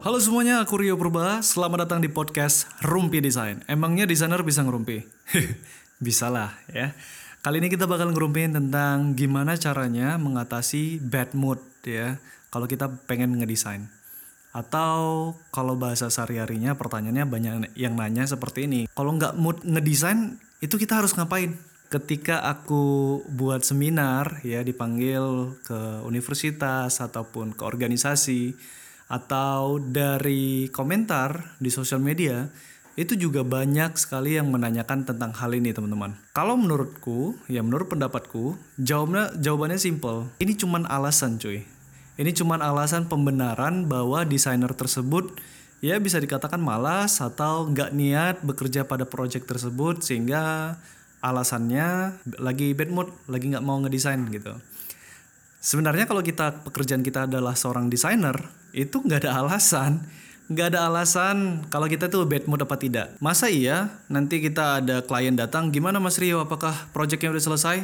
Halo semuanya, aku Rio Purba. Selamat datang di podcast Rumpi Desain. Emangnya desainer bisa ngerumpi? bisa lah ya. Kali ini kita bakal ngerumpiin tentang gimana caranya mengatasi bad mood ya. Kalau kita pengen ngedesain. Atau kalau bahasa sehari-harinya pertanyaannya banyak yang nanya seperti ini. Kalau nggak mood ngedesain, itu kita harus ngapain? Ketika aku buat seminar ya dipanggil ke universitas ataupun ke organisasi atau dari komentar di sosial media itu juga banyak sekali yang menanyakan tentang hal ini teman-teman. Kalau menurutku, ya menurut pendapatku, jawabannya jawabannya simple. Ini cuman alasan cuy. Ini cuman alasan pembenaran bahwa desainer tersebut ya bisa dikatakan malas atau nggak niat bekerja pada project tersebut sehingga alasannya lagi bad mood, lagi nggak mau ngedesain gitu. Sebenarnya kalau kita pekerjaan kita adalah seorang desainer, itu nggak ada alasan. Nggak ada alasan kalau kita tuh bad mood apa tidak. Masa iya nanti kita ada klien datang, gimana Mas Rio, apakah projectnya udah selesai?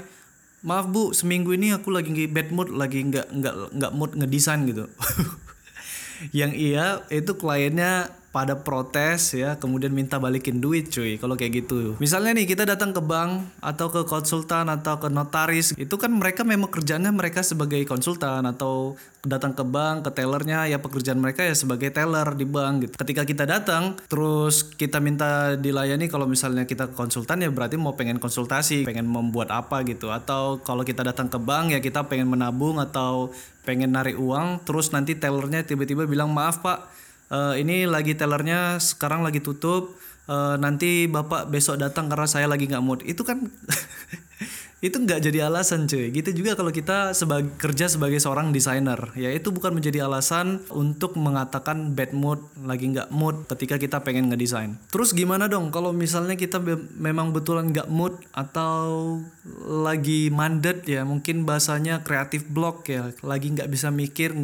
Maaf Bu, seminggu ini aku lagi bad mood, lagi nggak nggak nggak mood ngedesain gitu. Yang iya itu kliennya pada protes ya kemudian minta balikin duit cuy kalau kayak gitu. Misalnya nih kita datang ke bank atau ke konsultan atau ke notaris itu kan mereka memang kerjanya mereka sebagai konsultan atau datang ke bank ke tellernya ya pekerjaan mereka ya sebagai teller di bank gitu. Ketika kita datang terus kita minta dilayani kalau misalnya kita konsultan ya berarti mau pengen konsultasi pengen membuat apa gitu. Atau kalau kita datang ke bank ya kita pengen menabung atau pengen narik uang terus nanti tellernya tiba-tiba bilang maaf pak uh, ini lagi tellernya sekarang lagi tutup. Uh, nanti bapak besok datang karena saya lagi nggak mood. Itu kan itu nggak jadi alasan cuy. Gitu juga kalau kita sebagai kerja sebagai seorang desainer. Ya itu bukan menjadi alasan untuk mengatakan bad mood lagi nggak mood ketika kita pengen ngedesain. Terus gimana dong kalau misalnya kita memang betulan nggak mood atau lagi mandet ya mungkin bahasanya kreatif block ya. Lagi nggak bisa mikir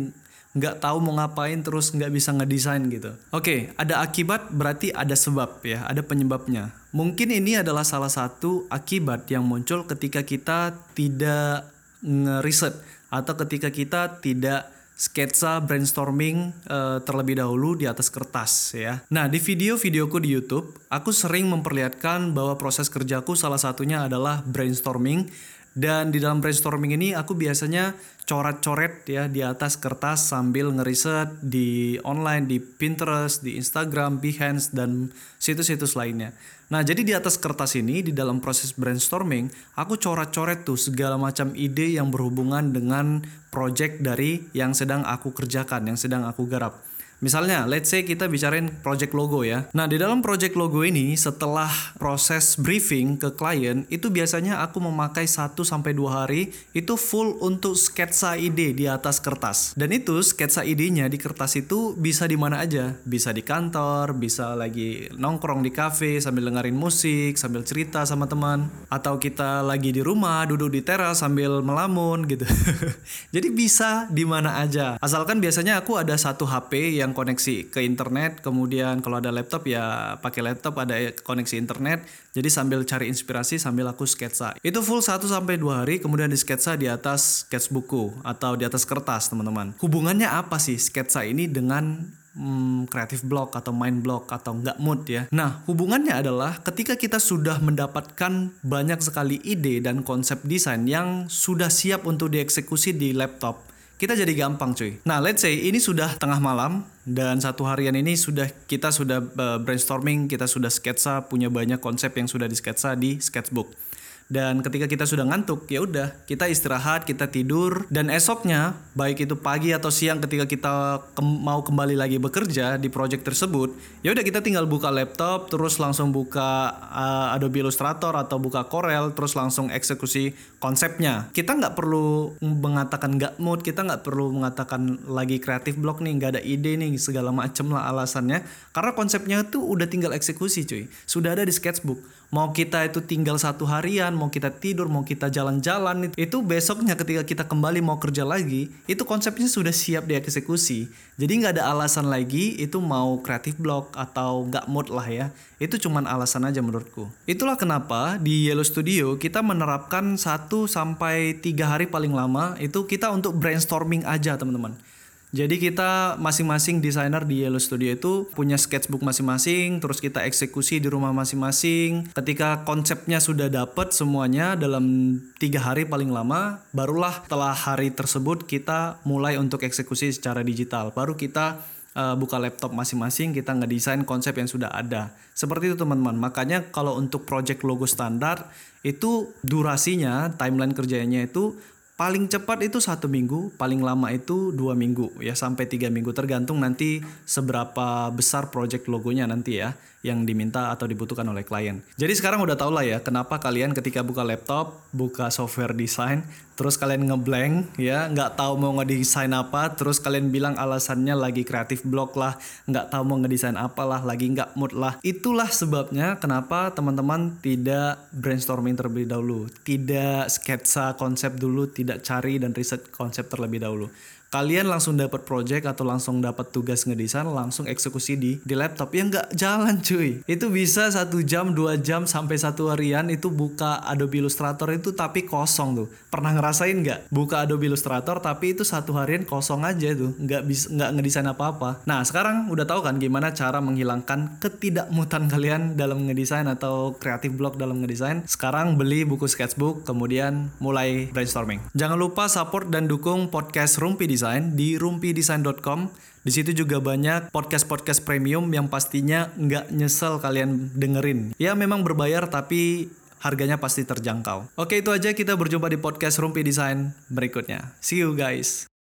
nggak tahu mau ngapain terus nggak bisa ngedesain gitu. Oke, ada akibat berarti ada sebab ya, ada penyebabnya. Mungkin ini adalah salah satu akibat yang muncul ketika kita tidak ngeriset atau ketika kita tidak sketsa brainstorming uh, terlebih dahulu di atas kertas ya. Nah, di video-videoku di YouTube, aku sering memperlihatkan bahwa proses kerjaku salah satunya adalah brainstorming dan di dalam brainstorming ini aku biasanya coret-coret ya di atas kertas sambil ngeriset di online di Pinterest, di Instagram, Behance dan situs-situs lainnya. Nah, jadi di atas kertas ini di dalam proses brainstorming, aku coret-coret tuh segala macam ide yang berhubungan dengan project dari yang sedang aku kerjakan, yang sedang aku garap. Misalnya, let's say kita bicarain project logo ya. Nah, di dalam project logo ini setelah proses briefing ke klien, itu biasanya aku memakai 1 sampai 2 hari itu full untuk sketsa ide di atas kertas. Dan itu sketsa idenya di kertas itu bisa di mana aja. Bisa di kantor, bisa lagi nongkrong di cafe sambil dengerin musik, sambil cerita sama teman, atau kita lagi di rumah duduk di teras sambil melamun gitu. Jadi bisa di mana aja. Asalkan biasanya aku ada satu HP yang koneksi ke internet kemudian kalau ada laptop ya pakai laptop ada koneksi internet. Jadi sambil cari inspirasi sambil aku sketsa. Itu full 1 sampai 2 hari kemudian di sketsa di atas sketchbookku atau di atas kertas teman-teman. Hubungannya apa sih sketsa ini dengan hmm, kreatif block atau mind block atau nggak mood ya. Nah, hubungannya adalah ketika kita sudah mendapatkan banyak sekali ide dan konsep desain yang sudah siap untuk dieksekusi di laptop, kita jadi gampang cuy. Nah, let's say ini sudah tengah malam dan satu harian ini sudah kita sudah eh, brainstorming, kita sudah sketsa, punya banyak konsep yang sudah disketsa di sketchbook dan ketika kita sudah ngantuk ya udah kita istirahat kita tidur. Dan esoknya baik itu pagi atau siang ketika kita ke mau kembali lagi bekerja di project tersebut ya udah kita tinggal buka laptop terus langsung buka uh, Adobe Illustrator atau buka Corel terus langsung eksekusi konsepnya. Kita nggak perlu mengatakan nggak mood kita nggak perlu mengatakan lagi kreatif block nih nggak ada ide nih segala macem lah alasannya. Karena konsepnya tuh udah tinggal eksekusi cuy. Sudah ada di sketchbook. Mau kita itu tinggal satu harian mau kita tidur mau kita jalan-jalan itu besoknya ketika kita kembali mau kerja lagi itu konsepnya sudah siap dieksekusi. Jadi nggak ada alasan lagi itu mau kreatif block atau nggak mood lah ya. Itu cuman alasan aja menurutku. Itulah kenapa di Yellow Studio kita menerapkan 1 sampai tiga hari paling lama itu kita untuk brainstorming aja teman-teman Jadi kita masing-masing desainer di Yellow Studio itu punya sketchbook masing-masing, terus kita eksekusi di rumah masing-masing. Ketika konsepnya sudah dapat semuanya dalam tiga hari paling lama, barulah setelah hari tersebut kita mulai untuk eksekusi secara digital. Baru kita uh, buka laptop masing-masing kita ngedesain konsep yang sudah ada. Seperti itu teman-teman. Makanya kalau untuk project logo standar itu durasinya, timeline kerjanya itu paling cepat itu satu minggu, paling lama itu dua minggu. Ya sampai tiga minggu. Tergantung nanti seberapa besar project logonya nanti ya yang diminta atau dibutuhkan oleh klien. Jadi sekarang udah tau lah ya kenapa kalian ketika buka laptop, buka software design, terus kalian ngeblank ya, nggak tahu mau ngedesain apa, terus kalian bilang alasannya lagi kreatif block lah, nggak tahu mau ngedesain apalah, lagi nggak mood lah. Itulah sebabnya kenapa teman-teman tidak brainstorming terlebih dahulu, tidak sketsa konsep dulu, tidak cari dan riset konsep terlebih dahulu kalian langsung dapat project atau langsung dapat tugas ngedesain langsung eksekusi di di laptop. Ya nggak jalan cuy. Itu bisa satu jam dua jam sampai satu harian itu buka Adobe Illustrator itu tapi kosong tuh. Pernah ngerasain nggak? Buka Adobe Illustrator tapi itu satu harian kosong aja tuh. Nggak bisa nggak ngedesain apa apa nah sekarang udah tahu kan gimana cara menghilangkan ketidakmutan kalian dalam ngedesain atau kreatif block dalam ngedesain? Sekarang beli buku sketchbook kemudian mulai brainstorming. Jangan lupa support dan dukung podcast Rumpi Design Design di rumpidesign.com. Di situ juga banyak podcast-podcast premium yang pastinya nggak nyesel kalian dengerin. Ya memang berbayar tapi harganya pasti terjangkau. Oke itu aja kita berjumpa di podcast Rumpi Design berikutnya. See you guys.